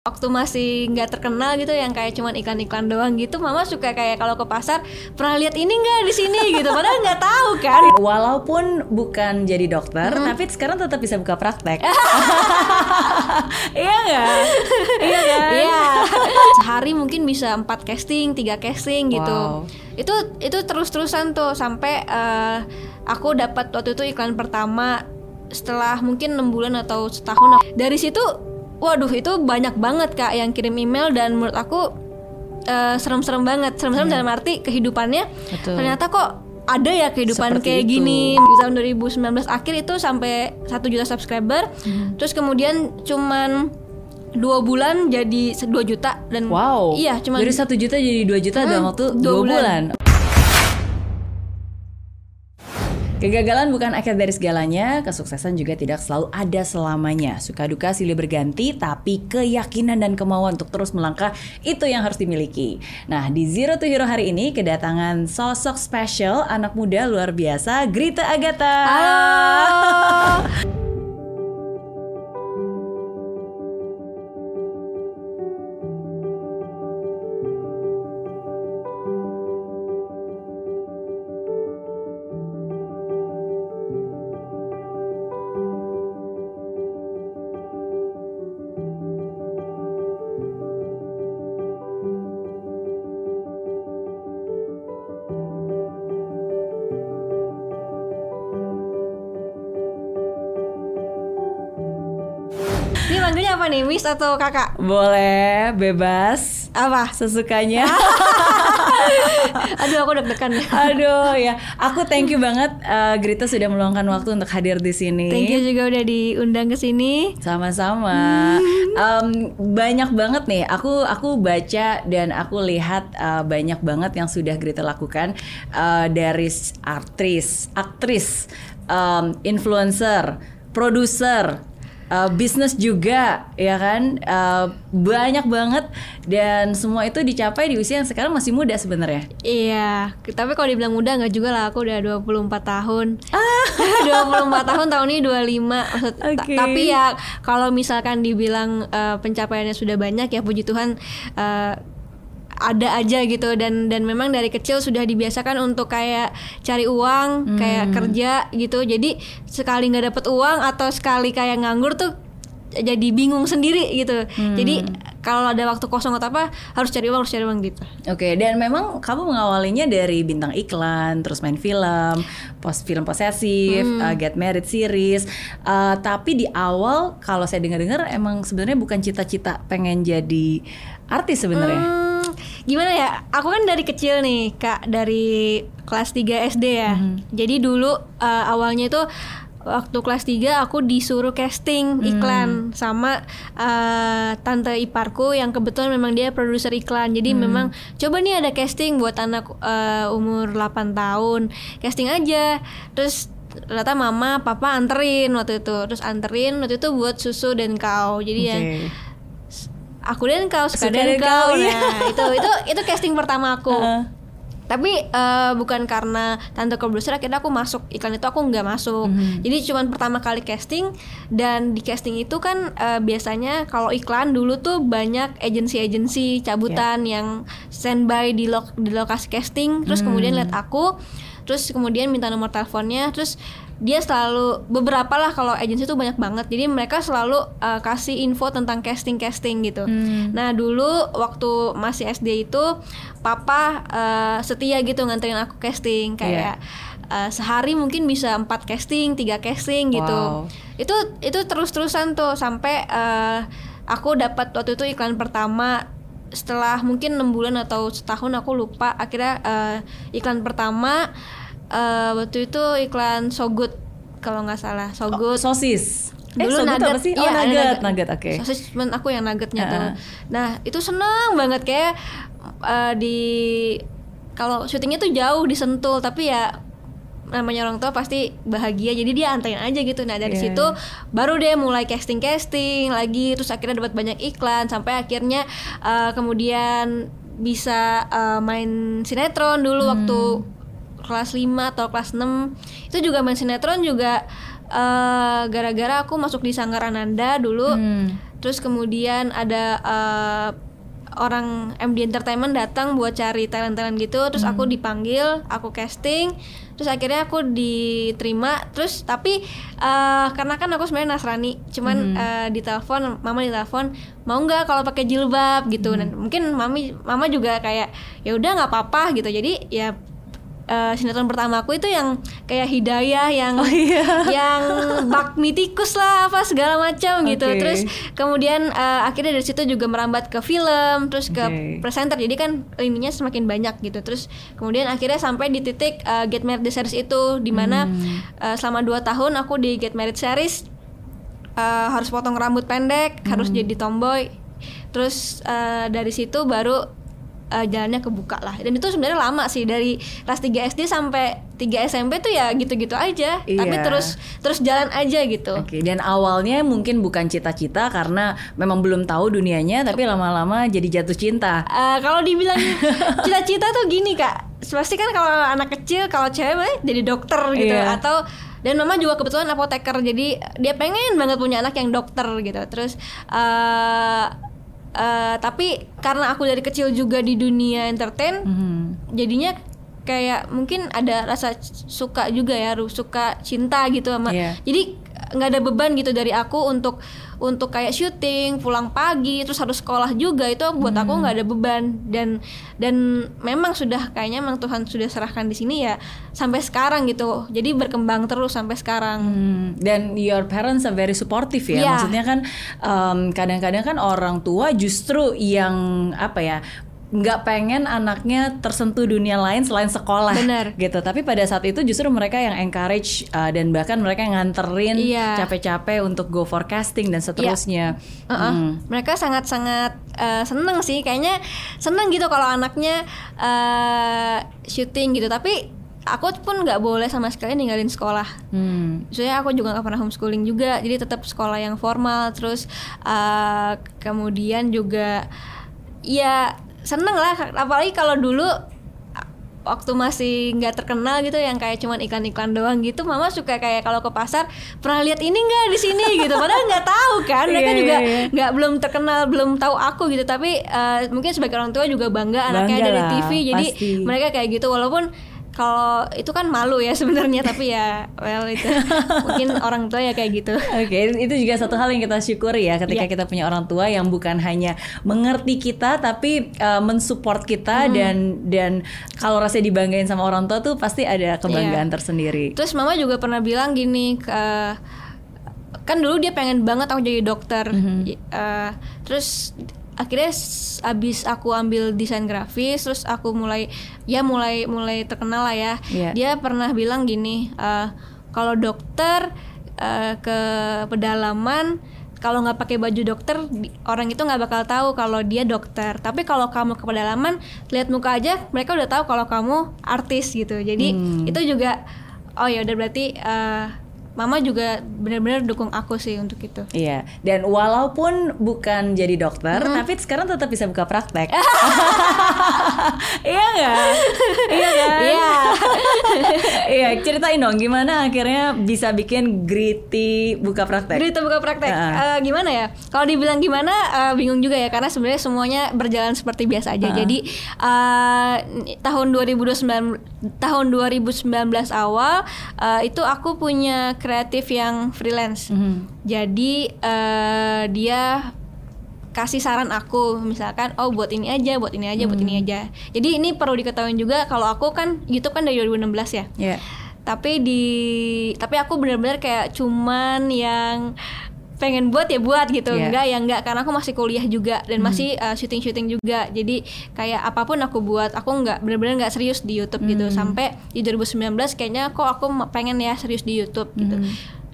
waktu masih nggak terkenal gitu yang kayak cuman iklan-iklan doang gitu mama suka kayak kalau ke pasar pernah lihat ini nggak di sini gitu padahal nggak tahu kan Walaupun bukan jadi dokter, tapi sekarang tetap bisa buka praktek. iya nggak? Iya kan? iya sehari mungkin bisa empat casting tiga casting gitu Wow. itu itu terus-terusan tuh sampai eh, aku dapat waktu itu iklan pertama setelah mungkin enam bulan atau setahun dari situ waduh itu banyak banget kak yang kirim email dan menurut aku eh, serem-serem banget serem-serem dalam arti kehidupannya Betul. ternyata kok ada ya kehidupan Seperti kayak itu. gini di tahun 2019 akhir itu sampai satu juta subscriber Hmm. terus kemudian cuman dua bulan jadi 2 juta dan Wow. iya cuman dari satu juta jadi 2 juta dalam Hmm, waktu dua dua bulan. bulan. Kegagalan bukan akhir dari segalanya, kesuksesan juga tidak selalu ada selamanya. Suka duka silih berganti, tapi keyakinan dan kemauan untuk terus melangkah itu yang harus dimiliki. Nah, di Zero to Hero hari ini kedatangan sosok spesial anak muda luar biasa, Grita Agatha. Halo. Miss atau Kakak? Boleh, bebas, Apa? sesukanya. Aduh, aku deg-degan. Aduh ya, aku thank you banget uh, Grita sudah meluangkan waktu untuk hadir di sini. Thank you juga udah diundang ke sini. Sama-sama. Em, banyak banget nih. Aku aku baca dan aku lihat uh, banyak banget yang sudah Grita lakukan uh, dari s- aktris, em, influencer, produser. Uh, bisnis juga ya kan? Uh, banyak banget. Dan semua itu dicapai di usia yang sekarang masih muda sebenarnya. Iya, tapi kalau dibilang muda nggak juga lah, aku udah 24 tahun. 24 tahun tahun ini 25 maksud ta- Oke. tapi ya kalau misalkan dibilang eh, pencapaiannya sudah banyak ya puji Tuhan eh, ada aja gitu dan dan memang dari kecil sudah dibiasakan untuk kayak cari uang, kayak kerja gitu. Jadi sekali nggak dapet uang atau sekali kayak nganggur tuh jadi bingung sendiri gitu. Jadi kalau ada waktu kosong atau apa harus cari uang, harus cari uang gitu. Oke, dan memang kamu mengawalinya dari bintang iklan, terus main film, post film posesif, uh, Get Married series. Uh, tapi di awal kalau saya dengar-dengar emang sebenarnya bukan cita-cita pengen jadi artis sebenarnya. Hmm, gimana ya? Aku kan dari kecil nih, Kak, dari kelas 3 SD ya. Jadi dulu uh, awalnya itu waktu kelas 3 aku disuruh casting iklan sama uh, tante iparku yang kebetulan memang dia produser iklan. Jadi memang coba nih ada casting buat anak uh, umur 8 tahun. Casting aja. Terus ternyata mama papa anterin waktu itu terus anterin waktu itu buat susu dan kau jadi yang Oke. Aku dan kau suka, Suka dan dan kau kau, iya. nah itu itu itu casting pertama aku Heeh. tapi eh, bukan karena tante produser akhirnya aku masuk iklan itu aku nggak masuk Mhm. jadi cuman pertama kali casting dan di casting itu kan eh, biasanya kalau iklan dulu tuh banyak agensi-agensi cabutan Ya. yang standby di lok di lokasi casting terus kemudian Hmm. lihat aku terus kemudian minta nomor teleponnya terus dia selalu beberapa lah kalau agensi tuh banyak banget jadi mereka selalu eh, kasih info tentang casting casting gitu Hmm. Nah dulu waktu masih SD itu papa eh, setia gitu nganterin aku casting kayak eh, sehari mungkin bisa empat casting, tiga casting gitu. Wow. Itu itu terus terusan tuh sampai eh, aku dapat waktu itu iklan pertama setelah mungkin enam bulan atau setahun aku lupa akhirnya eh, iklan pertama eh, waktu itu iklan So Good kalau nggak salah So Good Sosis. Eh, Dulu sogut apa sih? Oh, iya, nugget, nugget, oke. Sosis cuman aku yang nuggetnya tuh. Heeh. Nah, itu seneng banget kayak eh, di kalau syutingnya tuh jauh di Sentul, tapi ya namanya orang tua pasti bahagia jadi dia anterin aja gitu nah dari Iya. situ baru deh mulai casting casting lagi terus akhirnya dapat banyak iklan sampai akhirnya eh, kemudian bisa eh, main sinetron dulu Hmm. waktu kelas 5 atau kelas 6 itu juga main sinetron juga eh, gara-gara aku masuk di Sanggar Ananda dulu Hmm. terus kemudian ada uh, orang MD Entertainment datang buat cari talent-talent gitu terus aku Hmm. dipanggil aku casting terus akhirnya aku diterima terus tapi eh, karena kan aku sebenarnya Nasrani cuman Hmm. eh, ditelepon mama ditelepon mau nggak kalau pakai jilbab gitu dan Hmm. mungkin mami mama juga kayak ya udah nggak apa-apa gitu jadi ya eh, sinetron pertama aku itu yang kayak hidayah yang Oh, iya. yang bak mitikus lah apa segala macam gitu Oke. terus kemudian eh, akhirnya dari situ juga merambat ke film terus ke Oke. presenter jadi kan ininya semakin banyak gitu terus kemudian akhirnya sampai di titik eh, Get Married the series itu di mana Hmm. eh, selama 2 tahun aku di Get Married series eh, harus potong rambut pendek Hmm. harus jadi tomboy terus eh, dari situ baru eh, jalannya kebuka lah dan itu sebenarnya lama sih dari kelas 3 SD sampai 3 SMP tuh ya gitu-gitu aja tapi Iya. terus terus jalan aja gitu Oke, dan awalnya mungkin bukan cita-cita karena memang belum tahu dunianya, tapi lama-lama jadi jatuh cinta. Eh, kalau dibilang cita-cita tuh gini kak pasti kan kalau anak kecil kalau cewek jadi dokter gitu Iya. atau dan mama juga kebetulan apoteker jadi dia pengen banget punya anak yang dokter gitu terus eh eh, tapi karena aku dari kecil juga di dunia entertain Mhm. jadinya kayak mungkin ada rasa suka juga ya suka cinta gitu sama Iya. jadi nggak ada beban gitu dari aku untuk untuk kayak syuting pulang pagi terus harus sekolah juga itu buat aku Hmm. nggak ada beban dan dan memang sudah kayaknya memang Tuhan sudah serahkan di sini ya sampai sekarang gitu jadi berkembang terus sampai sekarang Hmm, dan your parents are very supportive ya. Iya. Maksudnya kan kadang-kadang kan orang tua justru yang apa ya nggak pengen anaknya tersentuh dunia lain selain sekolah Benar. gitu tapi pada saat itu justru mereka yang encourage uh, dan bahkan mereka yang nganterin Iya. capek-capek untuk go for casting dan seterusnya Uh-uh. Hmm. Mereka sangat-sangat uh, seneng sih, kayaknya seneng gitu kalau anaknya uh, syuting gitu. Tapi aku pun nggak boleh sama sekali ninggalin sekolah. Hmm. Soalnya aku juga nggak pernah homeschooling juga, jadi tetap sekolah yang formal. Terus uh, kemudian juga ya seneng lah, apalagi kalau dulu waktu masih nggak terkenal gitu yang kayak cuman iklan-iklan doang gitu mama suka kayak kalau ke pasar pernah lihat ini nggak di sini? gitu. Padahal nggak tahu kan mereka Iya, juga iya, iya. nggak belum terkenal belum tahu aku gitu. Tapi eh, mungkin sebagai orang tua juga bangga anaknya Bangga dari lah, TV jadi pasti. mereka kayak gitu. Walaupun kalau itu kan malu ya sebenarnya tapi ya well itu mungkin orang tua ya kayak gitu Oke, itu juga satu hal yang kita syukuri ya ketika Iya. kita punya orang tua yang bukan hanya mengerti kita tapi uh, mensupport kita Hmm. dan dan kalau rasanya dibanggain sama orang tua tuh pasti ada kebanggaan Iya. tersendiri. Terus mama juga pernah bilang gini ke kan dulu dia pengen banget aku jadi dokter. Mhm. I- eh, terus akhirnya abis aku ambil desain grafis, terus aku mulai ya mulai mulai terkenal lah ya. Iya. Dia pernah bilang gini, eh, kalau dokter eh, ke pedalaman kalau nggak pakai baju dokter orang itu nggak bakal tahu kalau dia dokter tapi kalau kamu ke pedalaman lihat muka aja mereka udah tahu kalau kamu artis gitu jadi Hmm. itu juga oh ya udah berarti eh, mama juga benar-benar dukung aku sih untuk itu Iya, dan walaupun bukan jadi dokter, Mm-hmm. tapi sekarang tetap bisa buka praktek. iya nggak? Iya kan? Iya. iya, ceritain dong gimana akhirnya bisa bikin Gritty buka praktek. Itu buka praktek Heeh. Eh, gimana ya? Kalau dibilang gimana eh, bingung juga ya karena sebenarnya semuanya berjalan seperti biasa aja. Heeh. Jadi eh, tahun 2019 tahun 2019 awal eh, itu aku punya kreatif yang freelance. Mhm. Jadi eh, dia kasih saran aku misalkan oh buat ini aja buat ini aja buat Hmm. ini aja jadi ini perlu diketahui juga kalau aku kan YouTube kan dari 2016 ya Iya. tapi di tapi aku benar-benar kayak cuman yang pengen buat ya buat gitu. Iya. enggak ya enggak karena aku masih kuliah juga dan masih uh, syuting-syuting juga. Jadi kayak apa pun aku buat aku nggak benar-benar nggak serius di YouTube gitu. Sampai di 2019 kayaknya kok aku pengen ya serius di YouTube gitu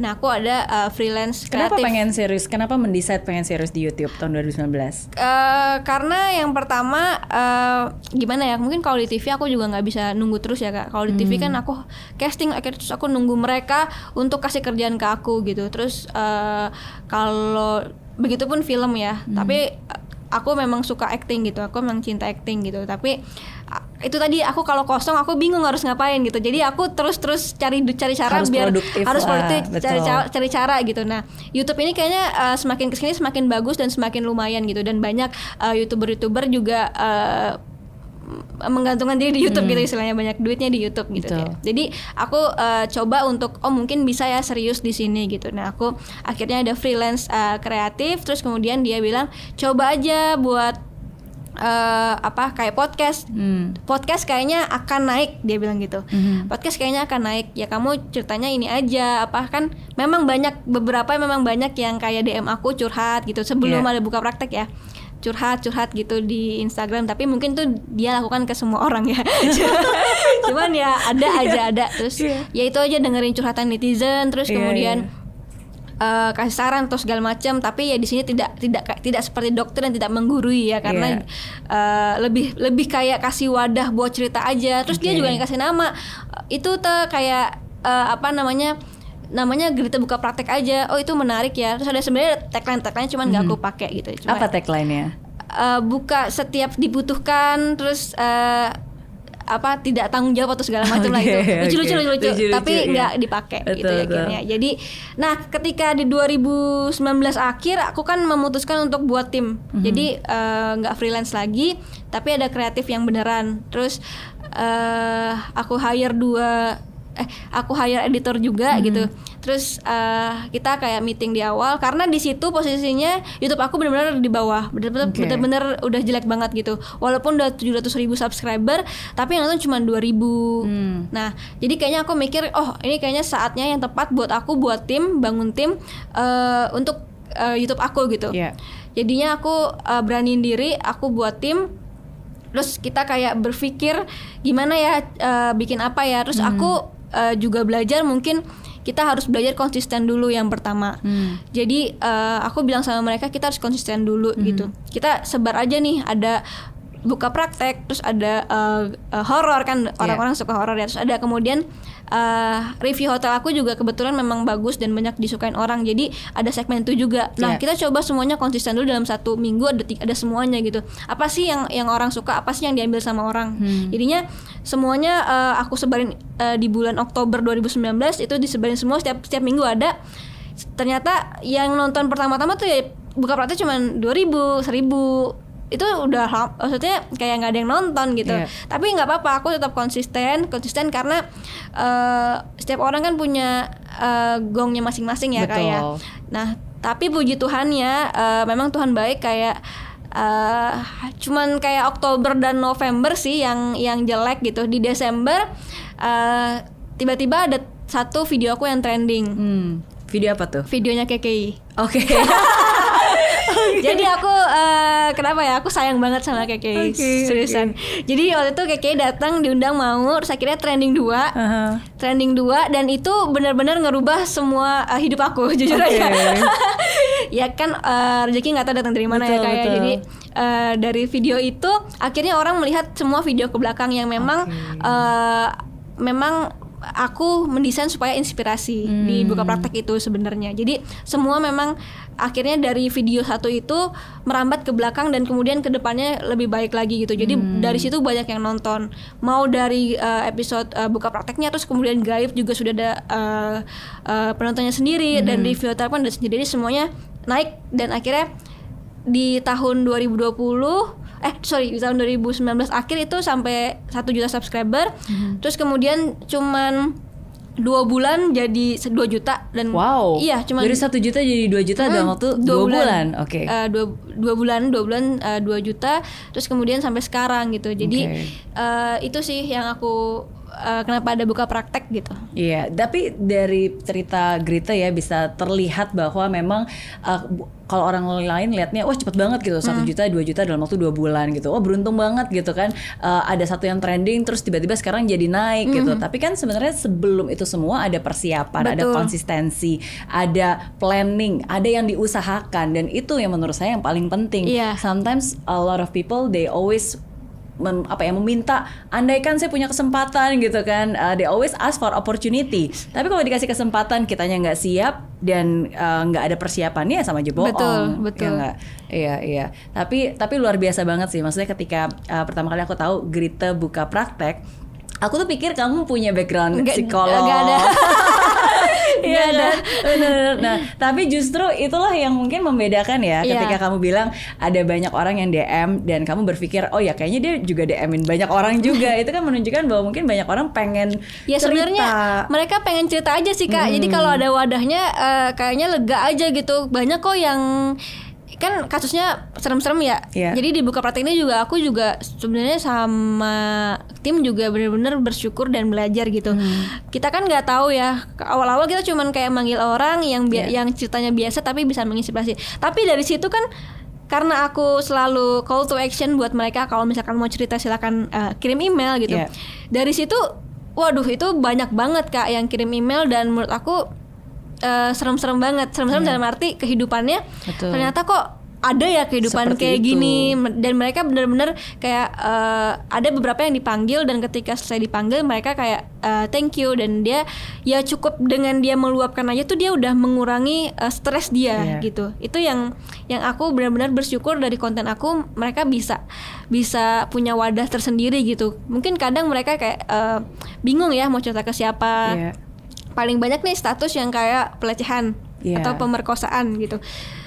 nah aku ada uh, freelance Kenapa kreatif. pengen serius? Kenapa mendesain pengen serius di YouTube tahun 2019? Eh, karena yang pertama eh, gimana ya mungkin kalau di TV aku juga nggak bisa nunggu terus ya kak. Kalau di TV kan aku casting akhirnya terus aku nunggu mereka untuk kasih kerjaan ke aku gitu. Terus eh, kalau begitupun film ya. Tapi eh, aku memang suka acting gitu aku memang cinta acting gitu. Tapi ah, itu tadi aku kalau kosong aku bingung harus ngapain gitu. Jadi aku terus terus cari cari cara Harus biar produktif harus lah, produktif cari betul. cara cari cara gitu. Nah YouTube ini kayaknya uh, semakin ke sini semakin bagus dan semakin lumayan gitu. Dan banyak uh, youtuber-youtuber juga uh, menggantungkan diri di YouTube gitu istilahnya banyak duitnya di YouTube gitu Hmm. Betul. ya. Jadi aku uh, coba untuk oh mungkin bisa ya serius di sini gitu. Nah aku akhirnya ada freelance uh, kreatif terus kemudian dia bilang coba aja buat uh, apa kayak podcast. Hmm. Podcast kayaknya akan naik dia bilang gitu. Mhm. Podcast kayaknya akan naik. Ya kamu ceritanya ini aja apa kan memang banyak beberapa memang banyak yang kayak DM aku curhat gitu sebelum Iya. ada buka praktek ya curhat curhat gitu di Instagram tapi mungkin tuh dia lakukan ke semua orang ya cuman ya ada aja ada terus Iya. ya itu aja dengerin curhatan netizen terus Iya, kemudian iya. eh, kasih saran atau segala macam tapi ya di sini tidak tidak tidak seperti dokter dan tidak menggurui ya karena Iya. eh, lebih lebih kayak kasih wadah buat cerita aja terus dia Oke. juga yang kasih nama itu tuh kayak eh, apa namanya namanya Gerita buka praktek aja. Oh itu menarik ya. Terus ada sebenarnya tagline tagline cuman nggak aku pakai gitu. Cuma, Apa tagline-nya? eh, buka setiap dibutuhkan terus eh, apa tidak tanggung jawab atau segala macam lah Oke, itu lucu lucu oke. lucu, lucu, Lucu-lucu, tapi iya. nggak dipakai Betul, gitu ya akhirnya jadi nah ketika di 2019 akhir aku kan memutuskan untuk buat tim. Mhm. jadi eh, nggak freelance lagi tapi ada kreatif yang beneran. Terus eh aku hire dua eh aku hire editor juga Mhm. gitu terus eh, kita kayak meeting di awal karena di situ posisinya YouTube aku benar-benar di bawah benar-benar Oke. benar-benar udah jelek banget gitu walaupun udah 700 ribu subscriber tapi yang nonton cuma 2000 Hmm. nah jadi kayaknya aku mikir oh ini kayaknya saatnya yang tepat buat aku buat tim bangun tim eh, untuk eh, YouTube aku gitu Iya. jadinya aku eh, beraniin diri aku buat tim terus kita kayak berpikir gimana ya eh, bikin apa ya terus aku eh, juga belajar mungkin kita harus belajar konsisten dulu yang pertama. Hmm. jadi eh, aku bilang sama mereka kita harus konsisten dulu gitu. Kita sebar aja nih ada buka praktek terus ada eh, eh, horor kan orang-orang suka horor ya. Terus ada kemudian eh, review hotel aku juga kebetulan memang bagus dan banyak disukain orang. Jadi ada segmen itu juga. Nah Iya. kita coba semuanya konsisten dulu dalam satu minggu ada ada semuanya gitu. Apa sih yang yang orang suka apa sih yang diambil sama orang? Jadinya semuanya eh, aku sebarin eh, di bulan Oktober 2019 itu disebarin semua setiap setiap minggu ada. Ternyata yang nonton pertama-tama tuh ya buka praktek cuma 2000 1000 itu udah maksudnya kayak nggak ada yang nonton gitu Iya. tapi nggak apa-apa aku tetap konsisten konsisten karena eh, setiap orang kan punya eh, gongnya masing-masing ya Betul. kayak nah tapi puji Tuhan ya eh, memang Tuhan baik kayak eh, cuman kayak Oktober dan November sih yang yang jelek gitu di Desember eh, tiba-tiba ada satu video aku yang trending Hmm. Video apa tuh? videonya KKI Oke. Jadi aku eh, kenapa ya? Aku sayang banget sama KKI Oke, seriusan. Jadi waktu itu KKI datang diundang mau, terus akhirnya trending 2 Aha. Trending 2 dan itu benar-benar ngerubah semua eh, hidup aku jujur Oke. aja. ya kan eh, rezeki nggak tahu datang dari mana ya Betul, kayak betul. jadi eh, dari video itu akhirnya orang melihat semua video ke belakang yang memang eh, memang aku mendesain supaya inspirasi di Hmm. buka praktek itu sebenarnya. Jadi semua memang akhirnya dari video satu itu merambat ke belakang dan kemudian ke depannya lebih baik lagi gitu. Jadi Hmm. dari situ banyak yang nonton. Mau dari uh, episode uh, buka prakteknya terus kemudian gaib juga sudah ada uh, uh, penontonnya sendiri dan Hmm. review hotel pun ada sendiri. Semuanya naik dan akhirnya di tahun 2020 eh sorry di tahun 2019 akhir itu sampai satu juta subscriber Hmm. terus kemudian cuman dua bulan jadi 2 juta dan Wow. iya cuman dari satu juta jadi dua juta dalam Hmm, waktu dua, bulan. Oke. Eh, dua, dua bulan dua bulan eh, dua juta terus kemudian sampai sekarang gitu jadi Oke. eh, itu sih yang aku eh, kenapa ada buka praktek gitu Iya, tapi dari cerita Grita ya bisa terlihat bahwa memang uh, kalau orang lain lihatnya wah cepet banget gitu satu juta dua juta dalam waktu dua bulan gitu, wah beruntung banget gitu kan Uh, ada satu yang trending terus tiba-tiba sekarang jadi naik gitu. Tapi kan sebenarnya sebelum itu semua ada persiapan, ada Betul. konsistensi, ada planning, ada yang diusahakan dan itu yang menurut saya yang paling penting. Iya. Sometimes a lot of people they always mem- apa ya meminta andaikan saya punya kesempatan gitu kan uh, they always ask for opportunity tapi kalau dikasih kesempatan kitanya nggak siap dan uh, nggak ada persiapannya ya sama aja bohong Betul, Ya betul. nggak? iya iya tapi tapi luar biasa banget sih maksudnya ketika uh, pertama kali aku tahu Grita buka praktek aku tuh pikir kamu punya background psikolog nggak ada. Iya ada. kan? Bener. Nah, tapi justru itulah yang mungkin membedakan ya Iya. ketika kamu bilang ada banyak orang yang DM dan kamu berpikir oh ya kayaknya dia juga DM-in banyak orang juga. Itu kan menunjukkan bahwa mungkin banyak orang pengen Ya cerita. sebenarnya mereka pengen cerita aja sih kak. Jadi kalau ada wadahnya eh, kayaknya lega aja gitu. Banyak kok yang kan kasusnya serem-serem ya. Iya. Jadi di buka praktek ini juga aku juga sebenarnya sama tim juga bener-bener bersyukur dan belajar gitu. Kita kan nggak tahu ya. Awal-awal kita cuman kayak manggil orang yang Iya. yang ceritanya biasa tapi bisa menginspirasi. Tapi dari situ kan karena aku selalu call to action buat mereka kalau misalkan mau cerita silakan eh, kirim email gitu. Iya. Dari situ waduh itu banyak banget Kak yang kirim email dan menurut aku eh, serem-serem banget. Serem-serem dalam arti kehidupannya Betul. ternyata kok ada ya kehidupan Seperti kayak itu. gini dan mereka benar-benar kayak eh, ada beberapa yang dipanggil dan ketika selesai dipanggil mereka kayak eh, thank you dan dia ya cukup dengan dia meluapkan aja tuh dia udah mengurangi eh, stres dia Iya. gitu itu yang yang aku benar-benar bersyukur dari konten aku mereka bisa bisa punya wadah tersendiri gitu mungkin kadang mereka kayak eh, bingung ya mau cerita ke siapa Iya. Paling banyak nih status yang kayak pelecehan Iya. atau pemerkosaan gitu.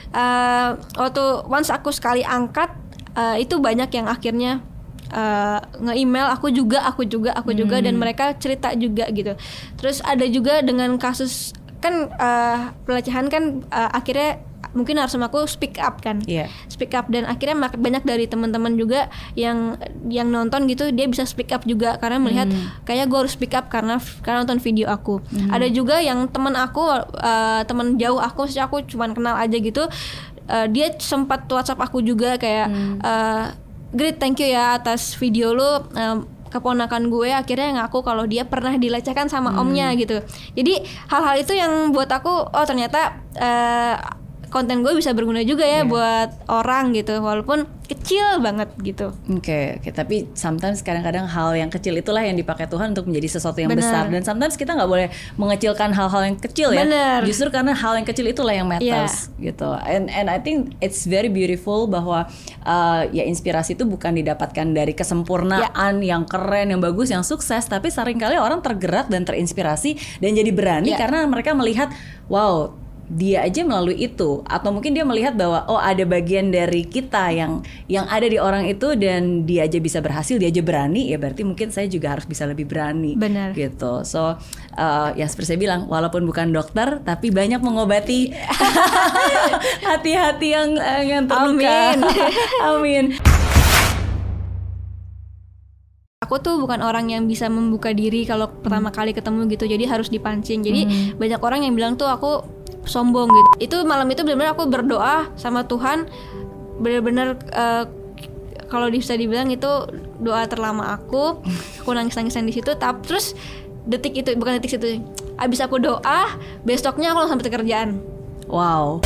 Eh, waktu once aku sekali angkat eh, itu banyak yang akhirnya eh, nge-email aku juga, aku juga, aku juga Hmm. dan mereka cerita juga gitu. Terus ada juga dengan kasus kan eh, pelecehan kan eh, akhirnya mungkin harus sama aku speak up kan. Iya. speak up. Dan akhirnya banyak dari teman-teman juga yang yang nonton gitu dia bisa speak up juga. Karena melihat kayak gue harus speak up karena karena nonton video aku. Ada juga yang teman aku eh, teman jauh aku sih aku cuman kenal aja gitu eh, dia sempat WhatsApp aku juga kayak eh, Great thank you ya atas video lo eh, keponakan gue. Akhirnya ngaku kalau dia pernah dilecehkan sama omnya gitu. Jadi hal-hal itu yang buat aku oh ternyata eh, konten gue bisa berguna juga ya Iya. buat orang gitu walaupun kecil banget gitu Oke, oke. Tapi sometimes kadang-kadang hal yang kecil itulah yang dipakai Tuhan untuk menjadi sesuatu yang Benar. besar. Dan sometimes kita nggak boleh mengecilkan hal-hal yang kecil ya. Benar. Justru karena hal yang kecil itulah yang matters gitu. And and I think it's very beautiful bahwa uh, ya inspirasi itu bukan didapatkan dari kesempurnaan yang keren, yang bagus, yang sukses, tapi sering kali orang tergerak dan terinspirasi dan jadi berani Ya. karena mereka melihat wow dia aja melalui itu. Atau mungkin dia melihat bahwa oh ada bagian dari kita yang yang ada di orang itu dan dia aja bisa berhasil dia aja berani ya berarti mungkin saya juga harus bisa lebih berani. Benar. gitu. So uh, ya seperti saya bilang walaupun bukan dokter tapi banyak mengobati. Hati-hati yang yang terluka. Amin. amin aku tuh bukan orang yang bisa membuka diri kalau pertama kali ketemu gitu jadi harus dipancing. Jadi banyak orang yang bilang tuh aku sombong gitu. Itu malam itu benar-benar aku berdoa sama Tuhan benar-benar eh, kalau bisa dibilang itu doa terlama aku. Aku nangis-nangisan di situ tapi terus detik itu bukan detik situ abis aku doa besoknya aku langsung sampai kerjaan. Wow